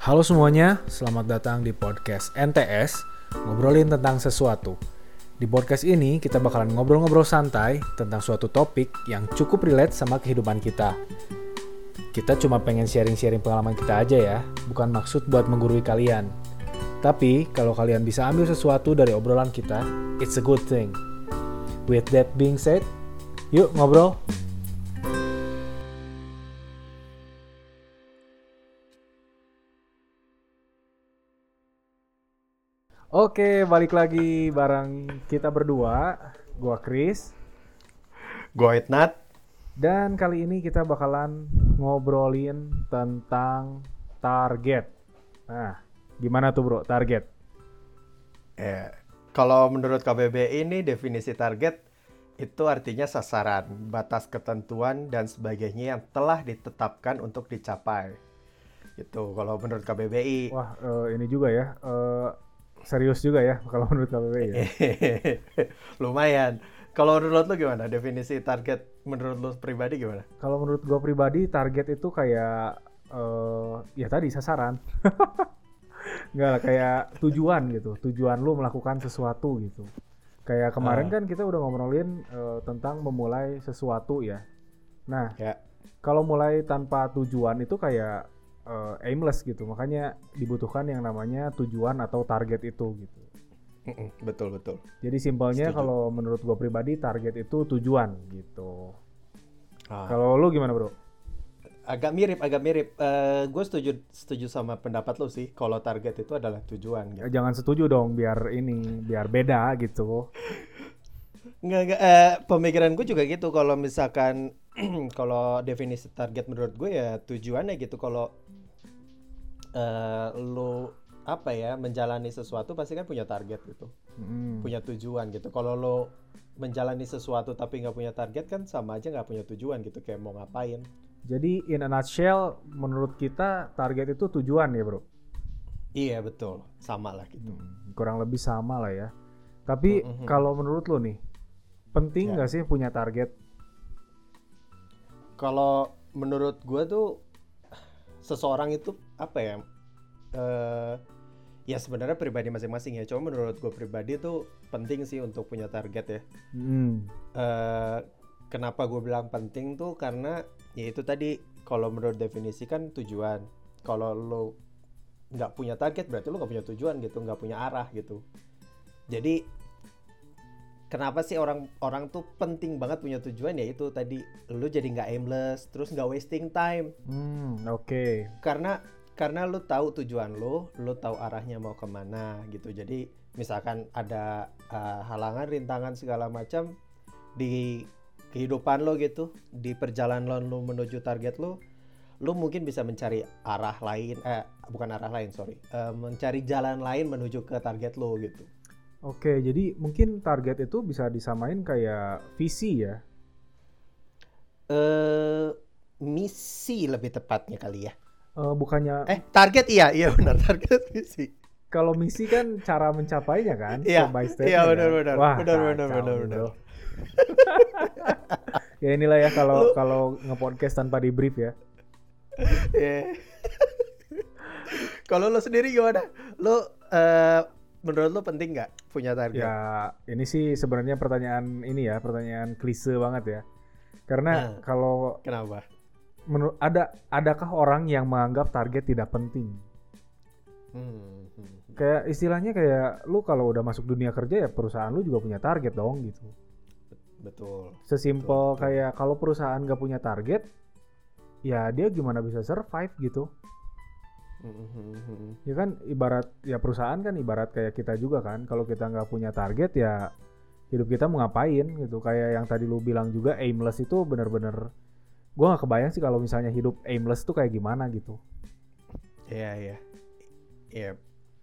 Halo semuanya, selamat datang di podcast NTS, ngobrolin tentang sesuatu. Di podcast ini kita bakalan ngobrol-ngobrol santai tentang suatu topik yang cukup relate sama kehidupan kita. Kita cuma pengen sharing-sharing pengalaman kita aja ya, bukan maksud buat menggurui kalian. Tapi kalau kalian bisa ambil sesuatu dari obrolan kita, it's a good thing. With that being said, yuk ngobrol. Oke, balik lagi bareng kita berdua. Gua Chris. Gue Nat. Dan kali ini kita bakalan ngobrolin tentang target. Nah, gimana tuh bro target? Eh, kalau menurut KBBI ini definisi target itu artinya sasaran, batas ketentuan dan sebagainya yang telah ditetapkan untuk dicapai. Itu kalau menurut KBBI. Wah, eh, ini juga ya. eh, serius juga ya kalau menurut KBBI ya. Lumayan. Kalau menurut lo gimana? Definisi target menurut lo pribadi gimana? Kalau menurut gua pribadi target itu kayak eh ya tadi sasaran. Enggak lah kayak tujuan gitu. Tujuan lu melakukan sesuatu gitu. Kayak kemarin Ah. kan kita udah ngobrolin eh, tentang memulai sesuatu ya. Nah, Ya. kalau mulai tanpa tujuan itu kayak eh, aimless gitu. Makanya dibutuhkan yang namanya tujuan atau target itu gitu. Betul betul. Jadi simpelnya kalau menurut gua pribadi target itu tujuan gitu. Ah. Kalau lu gimana, Bro? Agak mirip, agak mirip. gue setuju setuju sama pendapat lo sih. Kalau target itu adalah tujuan. Gitu. Eh, Jangan setuju dong biar ini biar beda gitu. Nggak, nggak, eh, pemikiran gue juga gitu kalau misalkan kalau definisi target menurut gue ya tujuannya gitu kalau eh lo apa ya menjalani sesuatu pasti kan punya target gitu Mm. punya tujuan gitu kalau lo menjalani sesuatu tapi nggak punya target kan sama aja nggak punya tujuan gitu kayak mau ngapain Jadi in a nutshell menurut kita target itu tujuan ya, Bro. iya betul sama lah gitu Hmm, kurang lebih sama lah ya. Tapi Mhm. kalau menurut lo nih, penting Ya. nggak sih punya target? Kalau menurut gua tuh seseorang itu apa ya? eh ya sebenarnya pribadi masing-masing ya. Cuma menurut gue pribadi tuh penting sih untuk punya target ya. Hmm. eh kenapa gue bilang penting tuh karena ya itu tadi kalau menurut definisi kan tujuan. Kalau lo nggak punya target berarti lo nggak punya tujuan gitu, nggak punya arah gitu. Jadi kenapa sih orang orang tuh penting banget punya tujuan ya itu tadi lo jadi nggak aimless, terus nggak wasting time Hmm, oke. karena karena lu tahu tujuan lu, lu tahu arahnya mau ke mana gitu. Jadi misalkan ada uh, halangan, rintangan segala macam di kehidupan lo gitu, di perjalanan lu menuju target lu, lu mungkin bisa mencari arah lain, eh bukan arah lain sorry, Eh, mencari jalan lain menuju ke target lo gitu. Oke, jadi mungkin target itu bisa disamain kayak visi ya. Eh misi lebih tepatnya kali ya. Eh, bukannya Eh target iya, iya benar target misi. kalau misi kan cara mencapainya kan, Iya, by step. iya, benar, benar. Wah, Benar, benar, benar, bro. benar. ya inilah ya kalau Lu- kalau ngepodcast tanpa di brief ya. Iya. Kalau lo sendiri gimana? Lo eh, menurut lo penting nggak punya target? Ya, ini sih sebenarnya pertanyaan ini ya, pertanyaan klise banget ya. Karena Nah. kalau Kenapa? Menurut ada adakah orang yang menganggap target tidak penting? Hmm. Kayak istilahnya kayak lu kalau udah masuk dunia kerja ya perusahaan lu juga punya target dong gitu. Betul. Sesimpel Betul, betul. kayak kalau perusahaan gak punya target, ya dia gimana bisa survive gitu. Hmm, hmm, hmm. Ya kan ibarat ya perusahaan kan ibarat kayak kita juga kan. Kalau kita nggak punya target ya hidup kita mau ngapain gitu. Kayak yang tadi lu bilang juga aimless itu bener-bener gua nggak kebayang sih kalau misalnya hidup aimless tuh kayak gimana gitu. Iya iya. Iya.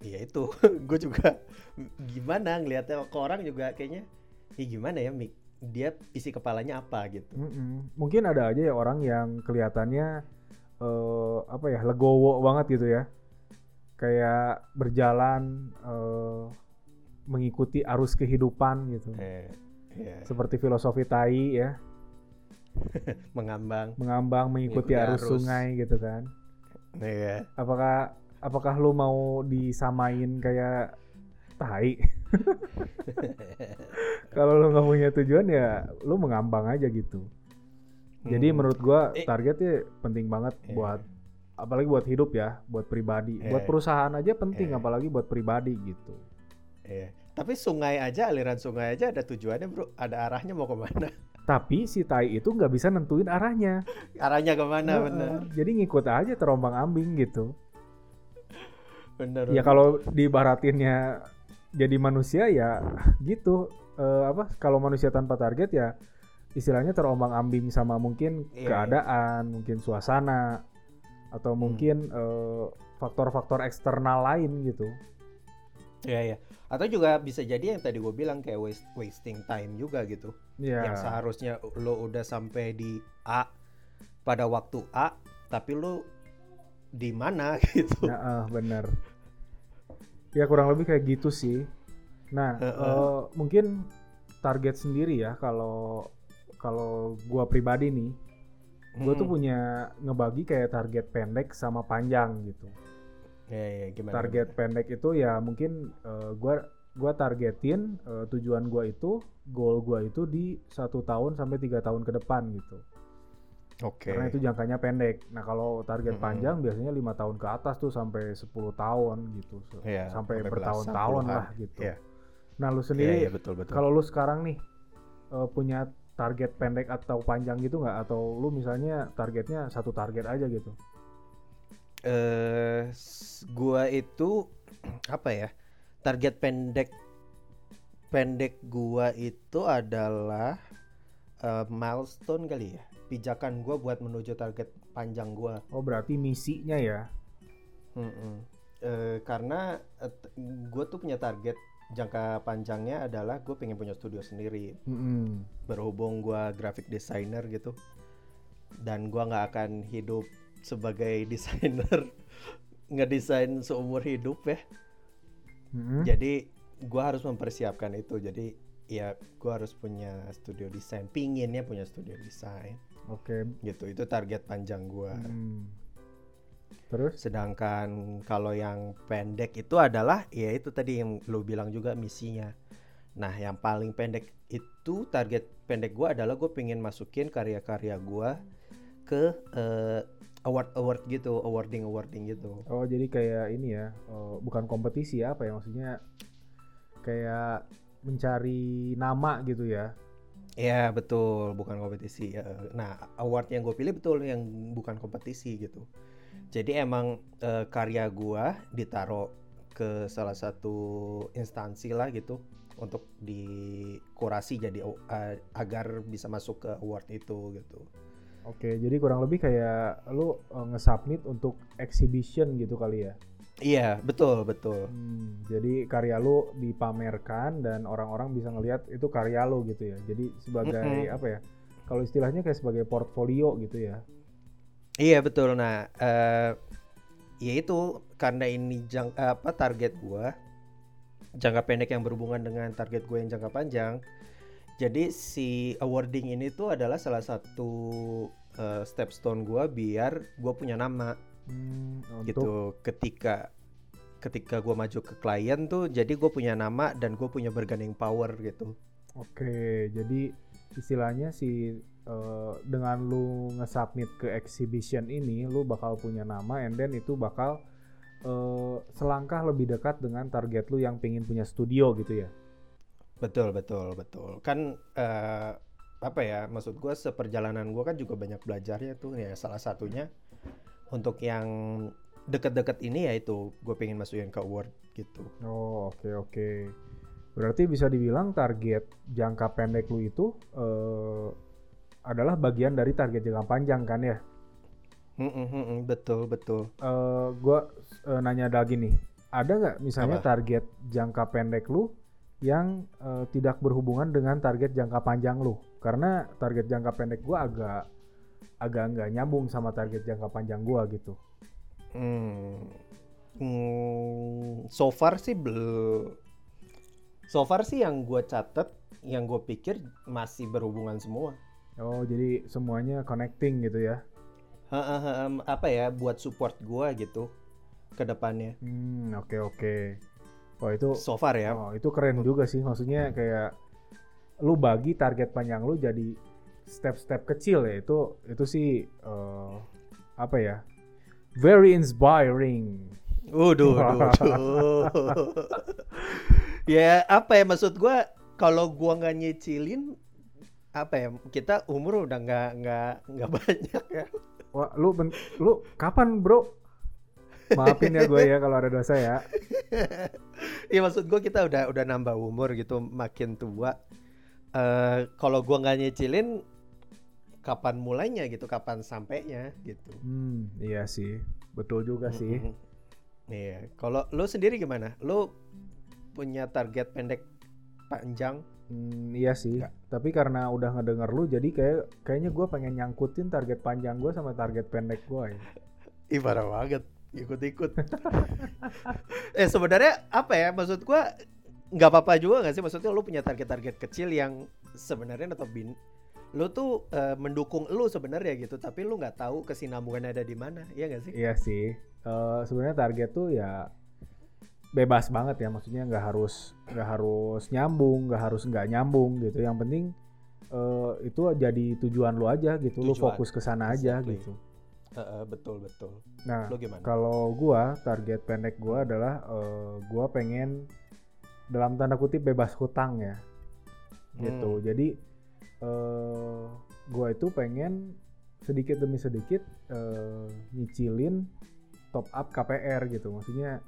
Iya itu. Gue juga gimana ngelihatnya ke orang juga kayaknya. Ya gimana ya Mik? Dia isi kepalanya apa gitu. Mm-mm. Mungkin ada aja ya orang yang kelihatannya eh, apa ya legowo banget gitu ya. Kayak berjalan eh, mengikuti arus kehidupan gitu. Eh, iya. Seperti filosofi tai ya. mengambang. mengambang mengikuti arus, arus. sungai gitu kan. Iya. Apakah apakah lu mau disamain kayak tai? Kalau lu nggak punya tujuan ya lu mengambang aja gitu. Jadi Hmm. menurut gua Eh. targetnya penting banget Iya. buat apalagi buat hidup ya, buat pribadi. Buat Iya. perusahaan aja penting Iya. apalagi buat pribadi gitu. Iya. Tapi sungai aja, aliran sungai aja ada tujuannya bro, ada arahnya mau ke mana? Tapi si tai itu nggak bisa nentuin arahnya. Arahnya ke mana Heeh. bener? Jadi ngikut aja terombang ambing gitu. Bener. Ya kalau diibaratinnya jadi manusia ya gitu. Eh, apa kalau manusia tanpa target ya istilahnya terombang ambing sama mungkin Iya, keadaan, mungkin suasana atau Hmm. mungkin eh, faktor-faktor eksternal lain gitu. Iya iya. Atau juga bisa jadi yang tadi gue bilang kayak waste, wasting time juga gitu. Ya. Yang seharusnya lo udah sampai di A pada waktu A, tapi lo di mana gitu. Ya, eh, bener. Ya kurang lebih kayak gitu sih. Nah, Heeh. eh, mungkin target sendiri ya kalau kalau gua pribadi nih, gua tuh Hmm. punya ngebagi kayak target pendek sama panjang gitu. Iya iya gimana? Target gimana? pendek itu ya mungkin eh, gua gua targetin eh, tujuan gua itu, goal gua itu di satu tahun sampai tiga tahun ke depan gitu. Oke. Karena itu jangkanya pendek. Nah kalau target Mm-mm. panjang biasanya lima tahun ke atas tuh sampai 10 tahun gitu, Iya, sampai sampai bertahun-tahun lah gitu. Iya. Nah lu Iya sendiri iya betul betul. kalau lu sekarang nih eh, punya target pendek atau panjang gitu nggak? Atau lu misalnya targetnya satu target aja gitu? eh s- gua itu apa ya? Target pendek pendek gua itu adalah eh, milestone kali ya. Pijakan gua buat menuju target panjang gua. Oh berarti misinya ya? Mm-mm. Eh, karena gue tuh punya target jangka panjangnya adalah gue pengen punya studio sendiri. Mm-mm. Berhubung gua graphic designer gitu, dan gua nggak akan hidup sebagai desainer ngedesain seumur hidup ya. Mm-mm. Jadi gua harus mempersiapkan itu. Jadi ya gua harus punya studio desain. Pinginnya punya studio desain Oke. gitu. Itu target panjang gua. Mm. Terus? Sedangkan kalau yang pendek itu adalah ya itu tadi yang lo bilang juga misinya. Nah, yang paling pendek itu target pendek gua adalah gue pengen masukin karya-karya gua ke eh, award award gitu, awarding awarding gitu. Oh jadi kayak ini ya, eh, bukan kompetisi ya apa ya maksudnya? Kayak mencari nama gitu ya? Ya betul, bukan kompetisi. Ya, Nah, award yang gue pilih betul yang bukan kompetisi gitu. Jadi emang eh, karya gua ditaruh ke salah satu instansi lah gitu untuk dikurasi jadi eh, agar bisa masuk ke award itu gitu. Oke, jadi kurang lebih kayak lu eh, nge-submit untuk exhibition gitu kali ya? Iya, betul, betul. Hmm, jadi karya lu dipamerkan dan orang-orang bisa ngelihat itu karya lu gitu ya. Jadi sebagai Mm-mm. apa ya? Kalau istilahnya kayak sebagai portfolio gitu ya. Iya, betul. Nah, eh ya itu karena ini jang, apa target gua jangka pendek yang berhubungan dengan target gue yang jangka panjang. Jadi si awarding ini tuh adalah salah satu eh, stepstone gua biar gua punya nama. Hmm, untuk? Gitu. Ketika ketika gua maju ke klien tuh jadi gue punya nama dan gue punya bargaining power gitu. Oke, jadi istilahnya si eh, dengan lu nge-submit ke exhibition ini, lu bakal punya nama and then itu bakal eh, selangkah lebih dekat dengan target lu yang pengen punya studio gitu ya. Betul betul betul kan eh, apa ya maksud gue seperjalanan gue kan juga banyak belajarnya tuh ya salah satunya untuk yang deket-deket ini ya itu gue pengen masukin ke award gitu Oh, oke oke. Berarti bisa dibilang target jangka pendek lu itu eh, adalah bagian dari target jangka panjang kan ya? Mm, mm, betul betul eh gua eh, nanya lagi nih, ada nggak misalnya Apa? target jangka pendek lu yang eh, tidak berhubungan dengan target jangka panjang lu? Karena target jangka pendek gua agak agak nggak nyambung sama target jangka panjang gua gitu. Hmm. Hmm, so far sih belum. So far sih yang gue catet, yang gue pikir masih berhubungan semua. Oh, jadi semuanya connecting gitu ya? Ha, ha, ha, em, apa ya buat support gue gitu. ke depannya. Hmm, oke oke. Oh itu So far ya. oh, itu keren juga sih. Maksudnya kayak lu bagi target panjang lu jadi step-step kecil ya. Itu itu sih eh, apa ya? Very inspiring. Waduh, waduh, waduh. ya apa ya maksud gua kalau gua nggak nyicilin apa ya kita umur udah nggak nggak nggak banyak ya. Wah, lu ben- lu kapan, Bro? Maafin ya gue ya kalau ada dosa ya. Iya maksud gua kita udah udah nambah umur gitu makin tua. Eh kalau gua nggak nyicilin kapan mulainya gitu, kapan sampainya gitu. Hmm, iya sih. Betul juga sih. Mm-mm. Iya, kalau lu sendiri gimana? Lu punya target pendek panjang? Hmm, iya sih. Tapi karena udah ngedenger lu jadi kayak kayaknya gue pengen nyangkutin target panjang gue sama target pendek gue ya. Ih parah banget, ikut-ikut. eh sebenarnya apa ya? Maksud gua nggak apa-apa juga nggak sih? Maksudnya lu punya target-target kecil yang sebenarnya atau bin lu tuh eh, mendukung lu sebenarnya gitu, tapi lu nggak tahu kesinambungannya ada di mana, iya nggak sih? Iya sih. Eh, sebenarnya target tuh ya bebas banget ya. Maksudnya nggak harus nggak harus nyambung, nggak harus nggak nyambung gitu. Yang penting eh, itu jadi tujuan lu aja gitu. Lu Tujuan. fokus ke sana aja Exactly. gitu. Heeh, betul betul. Nah, gimana? Kalau gua target pendek gua adalah eh, gua pengen dalam tanda kutip bebas hutang ya. Gitu. Hmm. Jadi eh gua itu pengen sedikit demi sedikit eh, nyicilin top up KPR gitu. Maksudnya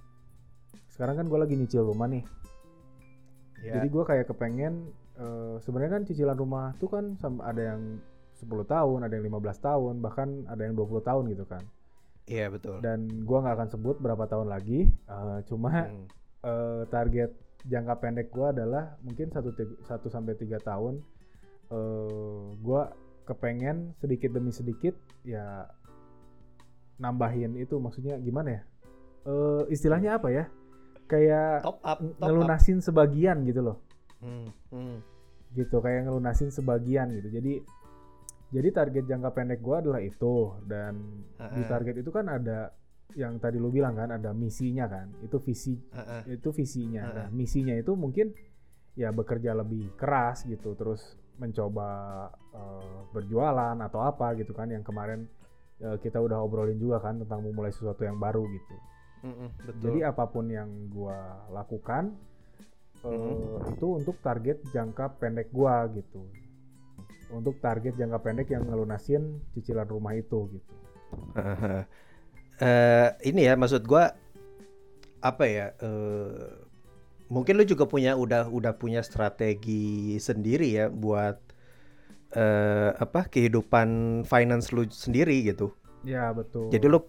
sekarang kan gua lagi nyicil rumah nih. Ya. Jadi gua kayak kepengen eh, sebenarnya kan cicilan rumah tuh kan ada yang 10 tahun, ada yang 15 tahun, bahkan ada yang 20 tahun gitu kan Iya betul. dan gua nggak akan sebut berapa tahun lagi eh, cuma Hmm. eh, target jangka pendek gua adalah mungkin satu ti- satu sampai tiga tahun eh gua kepengen sedikit demi sedikit ya nambahin itu maksudnya gimana ya Eh istilahnya apa ya kayak Top up, top up. ngelunasin sebagian gitu loh Hmm, hmm. gitu kayak ngelunasin sebagian gitu jadi jadi target jangka pendek gua adalah itu dan di Heeh. target itu kan ada yang tadi lu bilang kan ada misinya kan itu visi Heeh. itu visinya Heeh. nah misinya itu mungkin ya bekerja lebih keras gitu terus mencoba eh, berjualan atau apa gitu kan yang kemarin eh, kita udah obrolin juga kan tentang memulai sesuatu yang baru gitu Mm-mm, betul. jadi apa pun yang gua lakukan Mhm. itu untuk target jangka pendek gua gitu untuk target jangka pendek yang ngelunasin cicilan rumah itu gitu Heeh. Eh, ini ya maksud gua apa ya? eh, mungkin lu juga punya udah udah punya strategi sendiri ya buat eh, apa kehidupan finance lu sendiri gitu. ya betul Jadi lu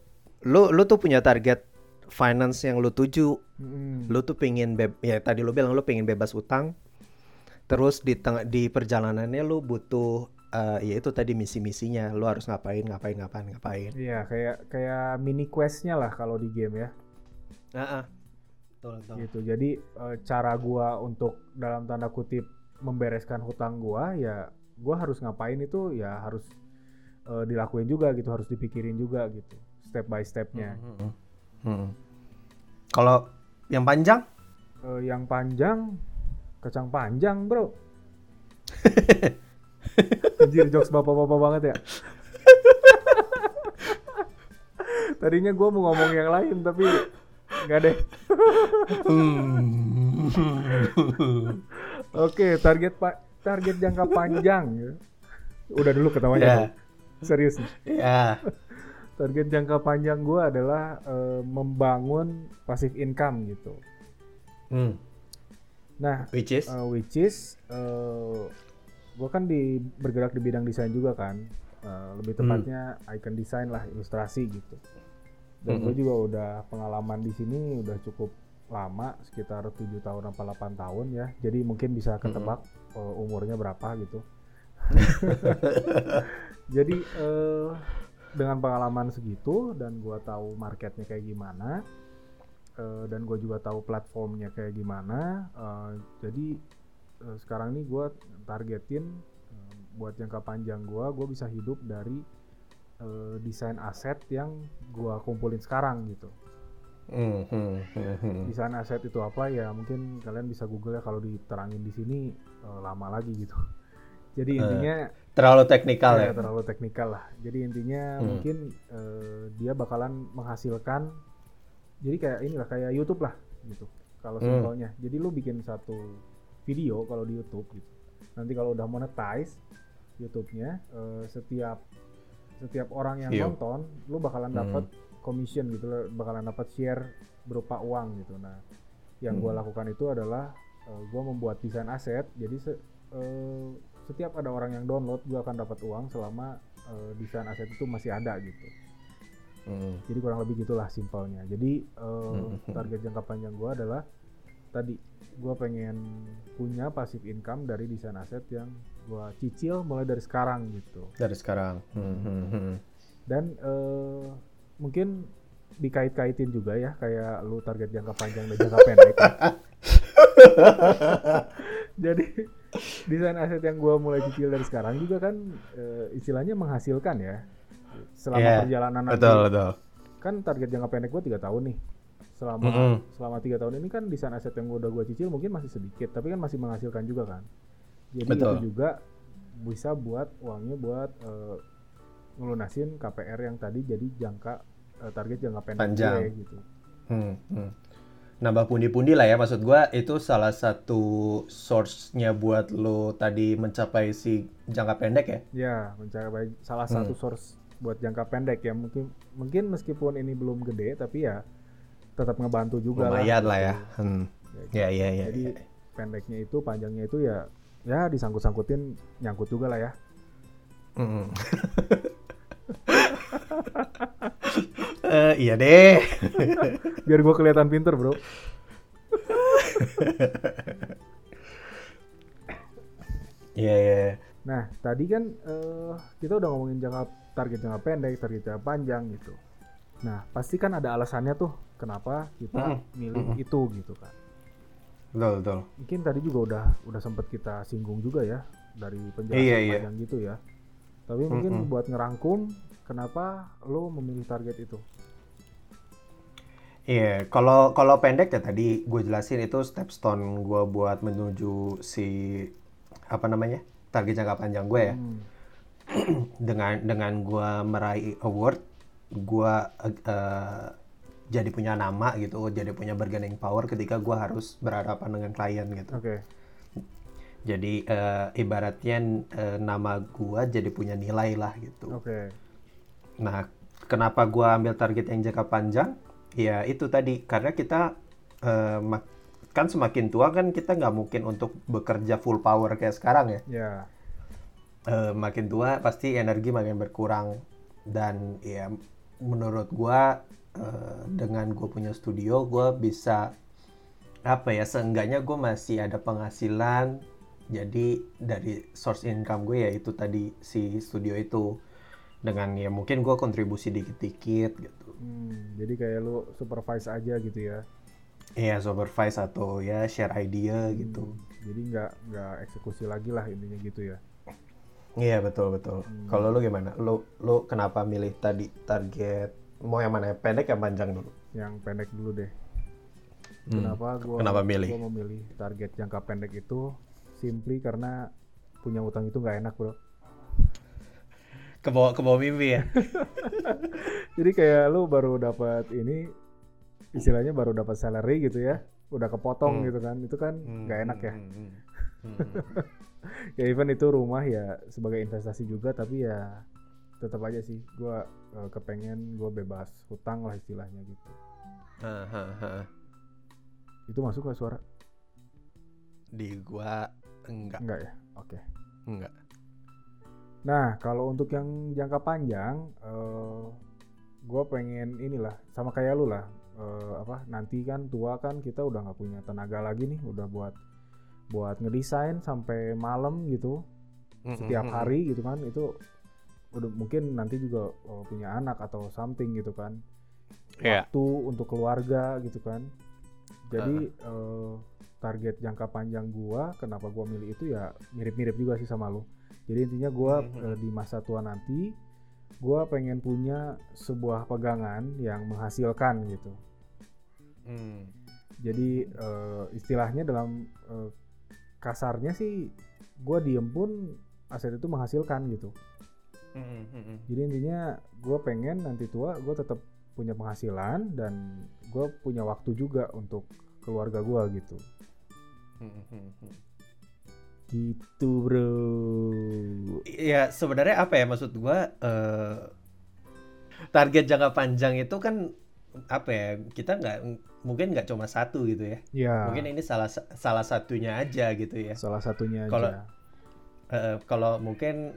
lu lu tuh punya target finance yang lu tuju. Mm-mm. Lu tuh pengen beb ya tadi lu bilang lu pengen bebas utang. Terus di tengah di perjalanannya lu butuh eh, ya itu tadi misi-misinya. Lu harus ngapain ngapain ngapain ngapain. Iya kayak kayak mini questnya lah kalau di game ya Heeh. Betul, betul. gitu. Jadi eh, cara gua untuk dalam tanda kutip membereskan hutang gua ya gua harus ngapain itu ya harus eh, dilakuin juga gitu, harus dipikirin juga gitu, step by stepnya. Mhm. Mhm. Kalau yang panjang? Eh, yang panjang kacang panjang bro. Anjir jokes bapak-bapak banget ya. Tadinya gua mau ngomong yang lain tapi nggak deh. Oke, target pak target jangka panjang. ya. Udah dulu ketawanya. Ya. dong. Serius nih. ya. Target jangka panjang gua adalah eh, membangun passive income gitu. Hmm. Nah, Which is? eh, which is eh gua kan di bergerak di bidang desain juga kan. Eh, lebih Hmm. tepatnya icon design lah, ilustrasi gitu. Dan gue Mhm. juga udah pengalaman di sini udah cukup lama, sekitar 7 tahun apa 8 tahun ya. Jadi mungkin bisa ketebak eh, umurnya berapa gitu. Jadi eh, dengan pengalaman segitu dan gua tahu marketnya kayak gimana eh, dan gue juga tahu platformnya kayak gimana. eh, jadi eh, sekarang ini gua targetin eh, buat jangka panjang gua, gue bisa hidup dari eh, desain aset yang gua kumpulin sekarang gitu. Hmm, hmm, hmm, hmm. Desain aset itu apa ya mungkin kalian bisa google ya kalau diterangin di sini eh, lama lagi gitu. Jadi intinya Terlalu teknikal ya, ya. terlalu teknikal lah. Jadi intinya Hmm. mungkin eh, dia bakalan menghasilkan jadi kayak inilah kayak YouTube lah gitu. Kalau Hmm. simpelnya. Jadi lu bikin satu video kalau di YouTube gitu. Nanti kalau udah monetize YouTube-nya eh, setiap setiap orang yang Iya. nonton lu bakalan Hmm. dapat commission gitu lo bakalan dapat share berupa uang gitu. Nah, yang gua Hmm. lakukan itu adalah eh, gua membuat desain aset. Jadi se- eh, setiap ada orang yang download gua akan dapat uang selama eh, desain aset itu masih ada gitu. Hmm. Jadi kurang lebih gitulah simpelnya. Jadi Hmm. target jangka panjang gua adalah tadi gua pengen punya passive income dari desain aset yang gua cicil mulai dari sekarang gitu. Dari sekarang. Hmm. Dan eh, mungkin dikait-kaitin juga ya kayak lu target jangka panjang dan jangka pendek. Jadi desain aset yang gua mulai cicil dari sekarang juga kan eh, istilahnya menghasilkan ya. Selama Iya, perjalanan nanti Betul, betul. kan target jangka pendek gue tiga tahun nih selama Mm-mm. selama tiga tahun ini kan desain aset yang udah gue cicil mungkin masih sedikit tapi kan masih menghasilkan juga kan jadi Betul. itu juga bisa buat uangnya buat eh, ngelunasin KPR yang tadi jadi jangka eh, target jangka pendek Panjang. gue gitu Hmm, hmm. Nambah pundi-pundi lah ya maksud gua itu salah satu source-nya buat lo tadi mencapai si jangka pendek ya. ya mencapai salah Hmm. satu source buat jangka pendek ya mungkin mungkin meskipun ini belum gede tapi ya tetap ngebantu juga Lumayan lah ya. gitu. Hmm. Ya, Ya ya ya. Jadi ya. pendeknya itu, panjangnya itu ya ya disangkut-sangkutin nyangkut juga lah ya. Hmm. Eh, iya deh. Biar gue kelihatan pinter bro. Iya iya. Nah tadi kan eh, kita udah ngomongin jangka target jangka pendek, target jangka panjang gitu. Nah pasti kan ada alasannya tuh kenapa kita Mm-mm. milih Mm-mm. itu gitu kan. Betul betul. Mungkin tadi juga udah udah sempet kita singgung juga ya dari penjelasan Iya, iya. panjang gitu ya. Tapi mungkin Mm-mm. buat ngerangkum kenapa lo memilih target itu? Iya, kalau kalau pendek ya tadi gue jelasin itu stepstone gue buat menuju si apa namanya target jangka panjang gue ya. Hmm, Dengan dengan gue meraih award, gue eh, jadi punya nama gitu, jadi punya bargaining power ketika gue harus berhadapan dengan klien gitu. Oke. Jadi eh, ibaratnya eh, nama gue jadi punya nilai lah gitu. Oke. Nah, kenapa gua ambil target yang jangka panjang? Ya itu tadi karena kita mak- kan semakin tua kan kita nggak mungkin untuk bekerja full power kayak sekarang ya. Ya. Eh, makin tua pasti energi makin berkurang dan ya menurut gua eh, dengan gue punya studio gua bisa apa ya seenggaknya gue masih ada penghasilan jadi dari source income gue ya itu tadi si studio itu dengan ya mungkin gue kontribusi dikit-dikit gitu Hmm, jadi kayak lu supervise aja gitu ya. Iya supervise atau ya share idea gitu Hmm, jadi nggak nggak eksekusi lagi lah intinya gitu ya. iya betul betul Hmm. kalau lu gimana lu lu kenapa milih tadi target mau yang mana pendek yang panjang dulu Yang pendek dulu deh. Hmm, Kenapa gua kenapa milih? gua memilih target jangka pendek itu simply karena punya utang itu nggak enak bro. ke bawah ke bawah mimpi ya Jadi kayak lu baru dapat ini istilahnya baru dapat salary gitu ya, udah kepotong Hmm. gitu kan, itu kan nggak enak ya. Hmm, hmm, hmm, hmm. Ya even itu rumah ya sebagai investasi juga tapi ya tetap aja sih gua eh, kepengen gua bebas hutang lah istilahnya gitu. Ha, ha, ha. Itu masuk ke suara? di gua enggak Enggak ya? Oke. enggak Nah, kalau untuk yang jangka panjang, eh gue pengen inilah sama kayak lu lah. Eh, apa nanti kan tua kan kita udah nggak punya tenaga lagi nih, udah buat buat ngedesain sampai malam gitu, setiap hari gitu kan itu udah mungkin nanti juga eh, punya anak atau something gitu kan. Waktu untuk keluarga gitu kan. Jadi eh, target jangka panjang gua kenapa gua milih itu ya mirip-mirip juga sih sama lu. Jadi intinya gua Mhm. eh, di masa tua nanti gua pengen punya sebuah pegangan yang menghasilkan gitu. Jadi eh, istilahnya dalam eh, kasarnya sih gue diem pun aset itu menghasilkan gitu. Mm, mm, mm. Jadi intinya gue pengen nanti tua gue tetap punya penghasilan dan gue punya waktu juga untuk keluarga gue gitu. Mm, mm, mm. Gitu bro. Iya, sebenarnya apa ya maksud gua eh, target jangka panjang itu kan apa ya? Kita nggak mungkin nggak cuma satu gitu ya. Ya. Mungkin ini salah salah satunya aja gitu ya. salah satunya Kalau- aja. Eh, kalau mungkin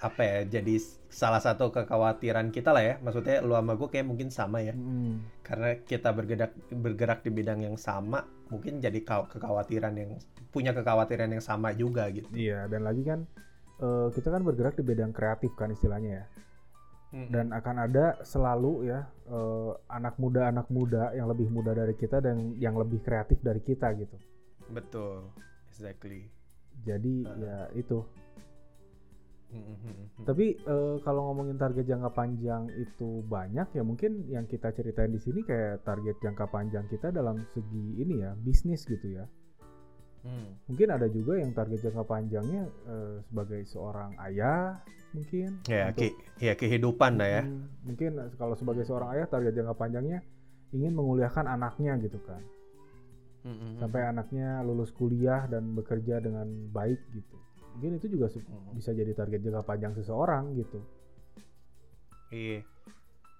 apa ya? Jadi salah satu kekhawatiran kita lah ya. Maksudnya lu sama gue kayak mungkin sama ya. Mm-mm. Karena kita bergerak bergerak di bidang yang sama, mungkin jadi kekhawatiran yang punya kekhawatiran yang sama juga gitu. Iya dan lagi kan eh, kita kan bergerak di bidang kreatif kan istilahnya ya. Mm, dan akan ada selalu ya eh, anak muda anak muda yang lebih muda dari kita dan yang lebih kreatif dari kita gitu betul, exactly. jadi Uh. ya itu Mm, mm, mm, mm. tapi eh, kalau ngomongin target jangka panjang itu banyak ya mungkin yang kita ceritain di sini kayak target jangka panjang kita dalam segi ini ya bisnis gitu ya Hmm. mungkin ada juga yang target jangka panjangnya eh, sebagai seorang ayah mungkin Ya, untuk- ki- ya kehidupan lah ya. Hmm, mungkin kalau sebagai seorang ayah target jangka panjangnya ingin menguliahkan anaknya gitu kan Mm-mm. sampai anaknya lulus kuliah dan bekerja dengan baik gitu mungkin itu juga se- Mm. bisa jadi target jangka panjang seseorang gitu Iya,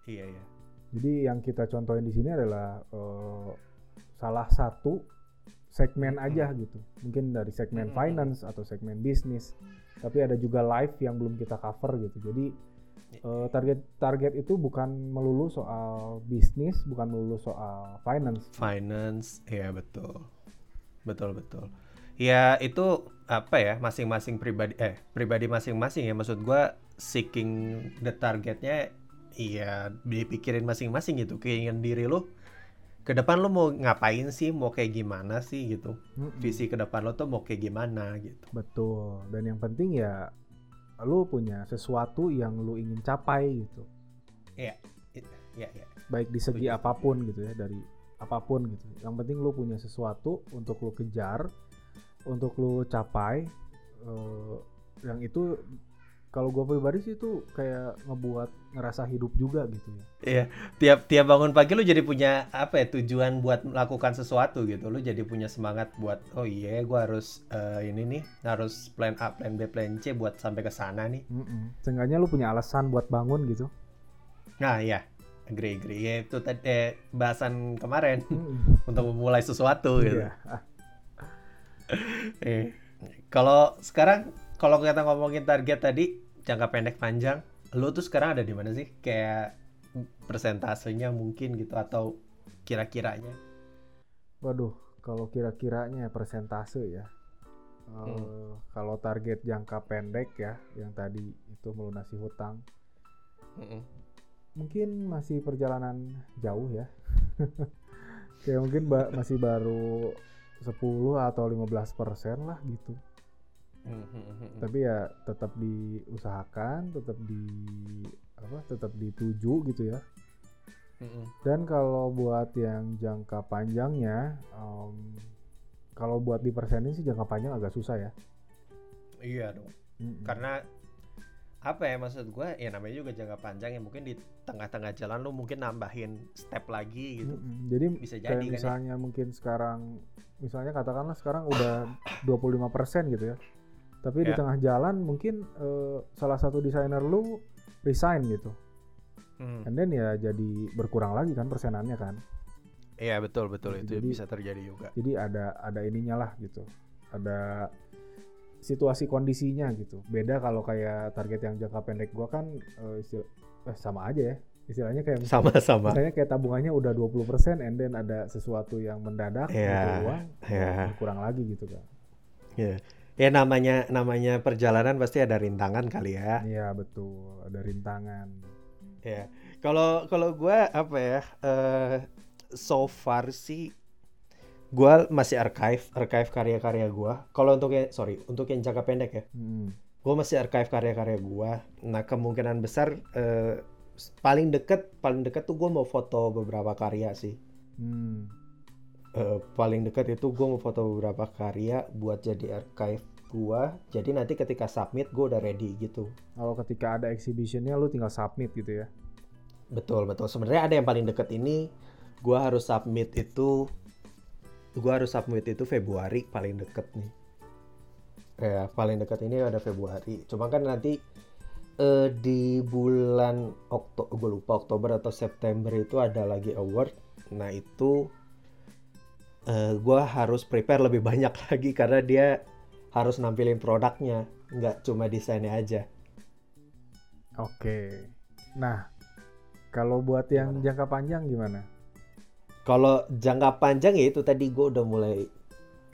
iya, iya. jadi yang kita contohin di sini adalah eh, salah satu segmen aja gitu. Mungkin dari segmen Mm-mm. finance atau segmen bisnis. Tapi ada juga live yang belum kita cover gitu. Jadi eh, target target itu bukan melulu soal bisnis bukan melulu soal finance. Finance, ya betul, betul betul. Ya itu apa ya masing-masing pribadi eh pribadi masing-masing ya. Maksud gua seeking the targetnya iya dipikirin masing-masing gitu keinginan diri lu ke depan lu mau ngapain sih mau kayak gimana sih gitu Mm-mm. visi ke depan lo tuh mau kayak gimana gitu Betul. Dan yang penting ya lu punya sesuatu yang lu ingin capai gitu. ya ya Baik di segi Setuju. apa pun gitu ya, dari apa pun gitu. Yang penting lu punya sesuatu untuk lu kejar, untuk lu capai eh, yang itu kalau gue pribadi sih itu kayak ngebuat ngerasa hidup juga gitu ya. Iya, tiap tiap bangun pagi lu jadi punya apa ya tujuan buat melakukan sesuatu gitu. Lu jadi punya semangat buat oh iya gua harus eh, ini nih harus plan A, plan B, plan C buat sampai ke sana nih. Mm-mm. Seenggaknya lu punya alasan buat bangun gitu. Nah, iya. Agree, agree. Ya, itu tadi eh, bahasan kemarin untuk memulai sesuatu gitu. Iya. Eh, Kalau sekarang kalau kita ngomongin target tadi jangka pendek panjang, lu tuh sekarang ada di mana sih? Kayak persentasenya mungkin gitu atau kira-kiranya? Waduh, kalau kira-kiranya persentase ya. Eh, Hmm. Kalau target jangka pendek ya, yang tadi itu melunasi hutang, Mm-mm. mungkin masih perjalanan jauh ya. Kayak mungkin ba- masih baru 10 atau 15 persen lah gitu. Mm-mm. Tapi ya tetap diusahakan, tetap di apa? Tetap dituju gitu ya. Mm-mm. Dan kalau buat yang jangka panjangnya, em, kalau buat di persenin sih jangka panjang agak susah ya. Iya dong. Mm-mm. Karena apa ya maksud gue ya namanya juga jangka panjang ya mungkin di tengah-tengah jalan lu mungkin nambahin step lagi gitu. Mm-mm. Jadi Bisa kayak jadi kan ya. misalnya mungkin sekarang, misalnya katakanlah sekarang udah 25% gitu ya. Tapi di Ya. tengah jalan mungkin eh, salah satu desainer lu resign gitu. Hmm. And then ya jadi berkurang lagi kan persenannya kan. Iya betul betul itu Jadi- bisa terjadi juga. Jadi ada ada ininya lah gitu. Ada situasi kondisinya gitu. Beda kalau kayak target yang jangka pendek gua kan eh, istil- eh, sama aja ya. Istilahnya kayak Sama-sama. misalnya kayak tabungannya udah 20% and then ada sesuatu yang mendadak Iya, butuh uang iya. berkurang lagi gitu kan. Ya. Ya namanya namanya perjalanan pasti ada rintangan kali ya. Iya betul, ada rintangan. Ya. Kalau kalau gua apa ya? eh so far sih gua masih archive archive karya-karya gua. Kalau untuk yang sorry, untuk yang jangka pendek ya. Hmm. Gua masih archive karya-karya gua. Nah, kemungkinan besar eh, paling deket paling deket tuh gua mau foto beberapa karya sih. Hmm. Eh, paling dekat itu gue mau foto beberapa karya buat jadi archive gua. Jadi nanti ketika submit gue udah ready gitu. Kalau ketika ada exhibitionnya lu tinggal submit gitu ya. betul betul. Sebenarnya ada yang paling dekat ini. Gua harus submit itu gua harus submit itu Februari paling deket nih. Ya paling dekat ini ada Februari. Cuma kan nanti eh, di bulan Oktober gue lupa Oktober atau September itu ada lagi award. Nah itu eh, gua harus prepare lebih banyak lagi karena dia harus nampilin produknya nggak cuma desainnya aja Oke. Nah, kalau buat yang jangka panjang gimana? Kalau jangka panjang ya itu tadi gue udah mulai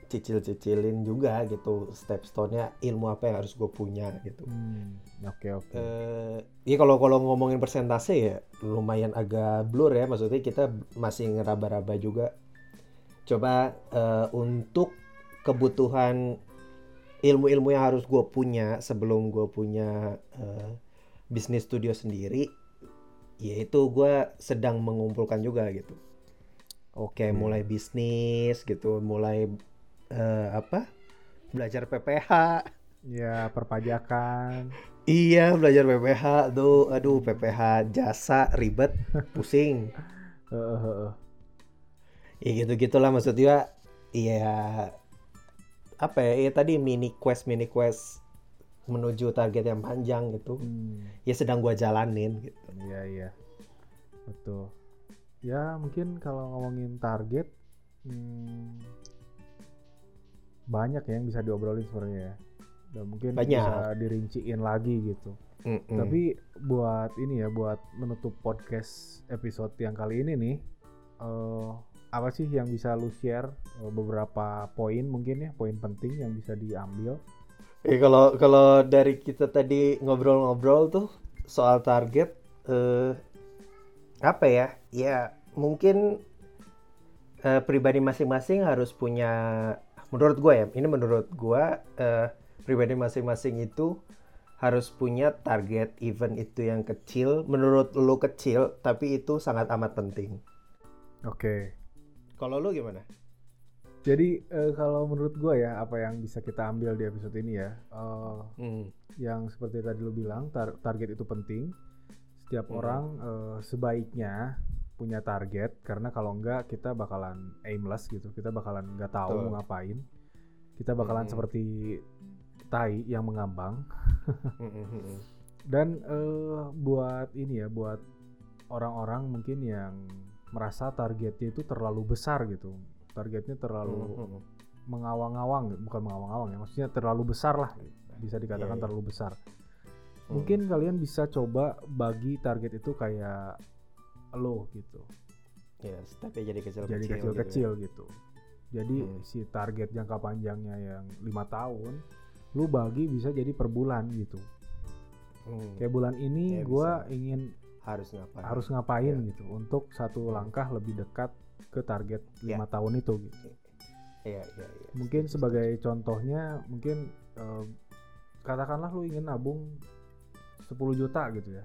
cicil-cicilin juga gitu step stone-nya ilmu apa yang harus gue punya gitu. Hmm, oke oke. Eh, ya kalau kalau ngomongin persentase ya lumayan agak blur ya maksudnya kita masih ngeraba-raba juga. Coba eh, untuk kebutuhan ilmu-ilmu yang harus gue punya sebelum gue punya eh, bisnis studio sendiri, yaitu gue sedang mengumpulkan juga gitu. Oke, mulai bisnis gitu, mulai eh, apa? Belajar PPH. Ya perpajakan. Iya, belajar PPH tuh. Aduh, PPH jasa ribet, pusing. Heeh, heeh. Ya gitu-gitulah maksudnya. Iya apa ya? Ya tadi mini quest mini quest menuju target yang panjang gitu. Hmm, Ya sedang gua jalanin gitu. iya iya. Betul. Ya mungkin kalau ngomongin target, hmm, banyak ya yang bisa diobrolin sebenarnya ya. Dan mungkin Banyak. bisa dirinciin lagi gitu. Mm-mm. Tapi buat ini ya, buat menutup podcast episode yang kali ini nih, eh, apa sih yang bisa lu share eh, beberapa poin mungkin ya, poin penting yang bisa diambil? Ya kalau kalau dari kita tadi ngobrol-ngobrol tuh soal target eh apa ya? Ya mungkin eh, pribadi masing-masing harus punya menurut gue ya, ini menurut gue eh, pribadi masing-masing itu harus punya target event itu yang kecil, menurut lu kecil tapi itu sangat amat penting. Oke. Kalau lu gimana? Jadi eh, kalau menurut gua ya, apa yang bisa kita ambil di episode ini ya, eh, Hmm. yang seperti tadi lu bilang, tar- target itu penting. Setiap Hmm. orang eh, sebaiknya punya target, karena kalau enggak kita bakalan aimless gitu, kita bakalan nggak tahu Betul. mau ngapain. Kita bakalan Hmm. seperti tai yang mengambang. Mm-mm. Dan eh, buat ini ya, buat orang-orang mungkin yang merasa targetnya itu terlalu besar gitu, targetnya terlalu Mm-mm. mengawang-awang, bukan mengawang-awang ya, maksudnya terlalu besar lah, bisa dikatakan Iya, iya. terlalu besar. Hmm. Mungkin kalian bisa coba bagi target itu kayak lo gitu, ya stepnya jadi kecil-kecil. jadi gitu ya. kecil-kecil gitu. Jadi Hmm. si target jangka panjangnya yang lima tahun, lu bagi bisa jadi per bulan gitu. Hmm. Kayak bulan ini Ya, gua bisa. ingin harus ngapain? harus ngapain Iya. gitu untuk satu langkah lebih dekat ke target lima tahun itu gitu. Iya, iya, iya. Mungkin sebagai contohnya mungkin eh, katakanlah lu ingin nabung 10 juta gitu ya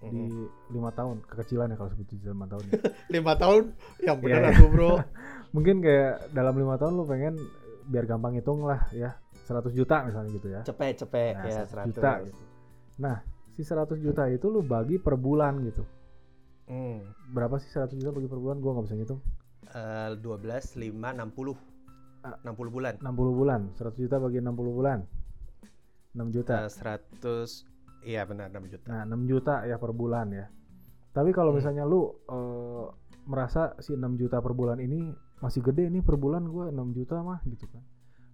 di Mhm. lima tahun kekecilan ya kalau 10 juta lima tahun ya. lima tahun yang Iya, aku bro. mungkin kayak dalam lima tahun lu pengen biar gampang hitung lah ya 100 juta misalnya gitu ya cepet cepet Nah, ya 100 100 juta gitu. nah si 100 juta itu lu bagi per bulan gitu Hmm. berapa sih 100 juta bagi per bulan gua nggak bisa ngitung Eh, 12, 5, 60 Ah. 60 bulan 60 bulan 100 juta bagi 60 bulan 6 juta Eh, 100 Iya benar 6 juta Nah, 6 juta ya per bulan ya. Tapi kalau Hmm. misalnya lu eh, merasa si 6 juta per bulan ini masih gede nih per bulan gua 6 juta mah gitu kan.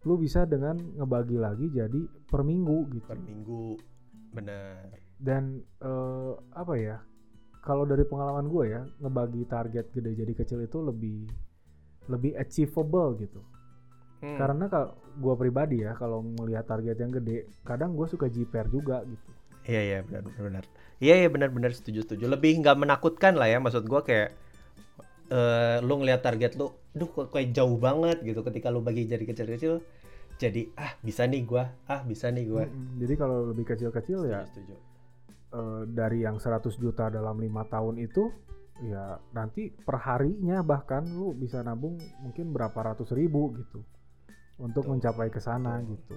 Lu bisa dengan ngebagi lagi jadi per minggu gitu. per minggu benar Dan eh, apa ya? Kalau dari pengalaman gue ya, ngebagi target gede jadi kecil itu lebih lebih achievable gitu. Hmm. Karena kalau gua pribadi ya, kalau melihat target yang gede, kadang gue suka jiper juga gitu. Iya iya benar benar. Iya iya benar benar setuju setuju. Lebih nggak menakutkan lah ya maksud gua kayak eh lu ngelihat target lu, duh kok kayak jauh banget gitu ketika lu bagi jadi kecil-kecil jadi ah bisa nih gua, ah bisa nih gua. Mm-mm. Jadi kalau lebih kecil-kecil ya Setuju, eh, dari yang 100 juta dalam lima tahun itu ya nanti perharinya bahkan lu bisa nabung mungkin berapa ratus ribu gitu untuk Betul, mencapai ke sana gitu.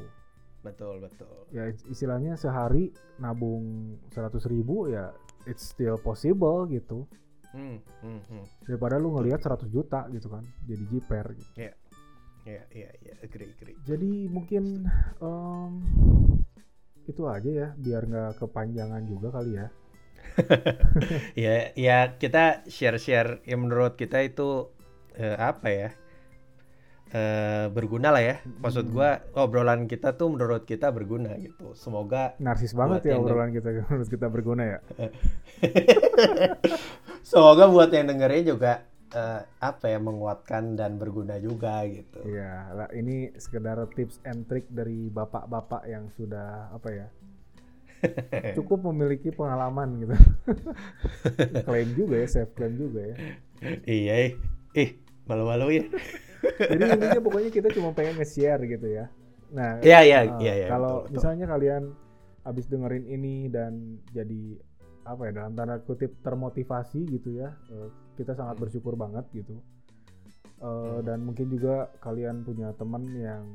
Betul betul. Ya istilahnya sehari nabung seratus ribu ya it's still possible gitu. Hmm, hmm, hmm. daripada lu ngelihat 100 juta gitu kan jadi jiper gitu. ya ya ya agree agree. Jadi mungkin em, itu aja ya biar nggak kepanjangan juga kali ya. Ya ya kita share share yang menurut kita itu eh, apa ya eh, berguna lah ya. Maksud Hmm. gua obrolan kita tuh menurut kita berguna gitu. Semoga narsis banget ya obrolan kita harus kita berguna ya. Semoga buat yang dengerin juga eh, apa ya menguatkan dan berguna juga gitu Iya, lah ini sekedar tips and trick dari bapak-bapak yang sudah apa ya cukup memiliki pengalaman gitu. klaim juga ya, self claim juga ya. iya ih, ih malu-malu ya Jadi intinya pokoknya kita cuma pengen nge-share gitu ya. Nah, iya iya eh, iya iya kalau betul, betul. misalnya kalian habis dengerin ini dan jadi apa ya dalam tanda kutip termotivasi gitu ya, eh, kita sangat Hmm. bersyukur banget gitu. Eh, Hmm. Dan mungkin juga kalian punya teman yang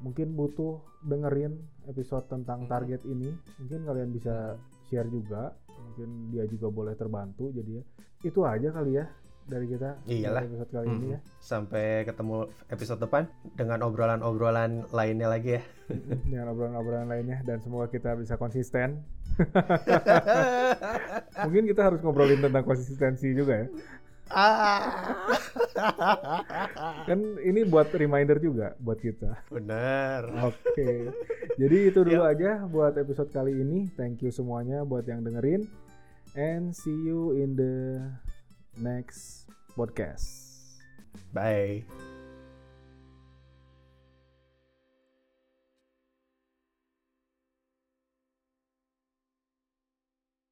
mungkin butuh dengerin episode tentang Hmm. target ini, mungkin kalian bisa share juga, mungkin dia juga boleh terbantu. Jadi ya itu aja kali ya dari kita Iyalah. dari episode kali ini Mm-mm. ya. sampai ketemu episode depan dengan obrolan-obrolan lainnya lagi ya dengan obrolan-obrolan lainnya dan semoga kita bisa konsisten. Mungkin kita harus ngobrolin tentang konsistensi juga ya. ah Kan ini buat reminder juga buat kita. bener Oke. Jadi itu dulu aja buat episode kali ini. Thank you semuanya buat yang dengerin and see you in the next podcast. bye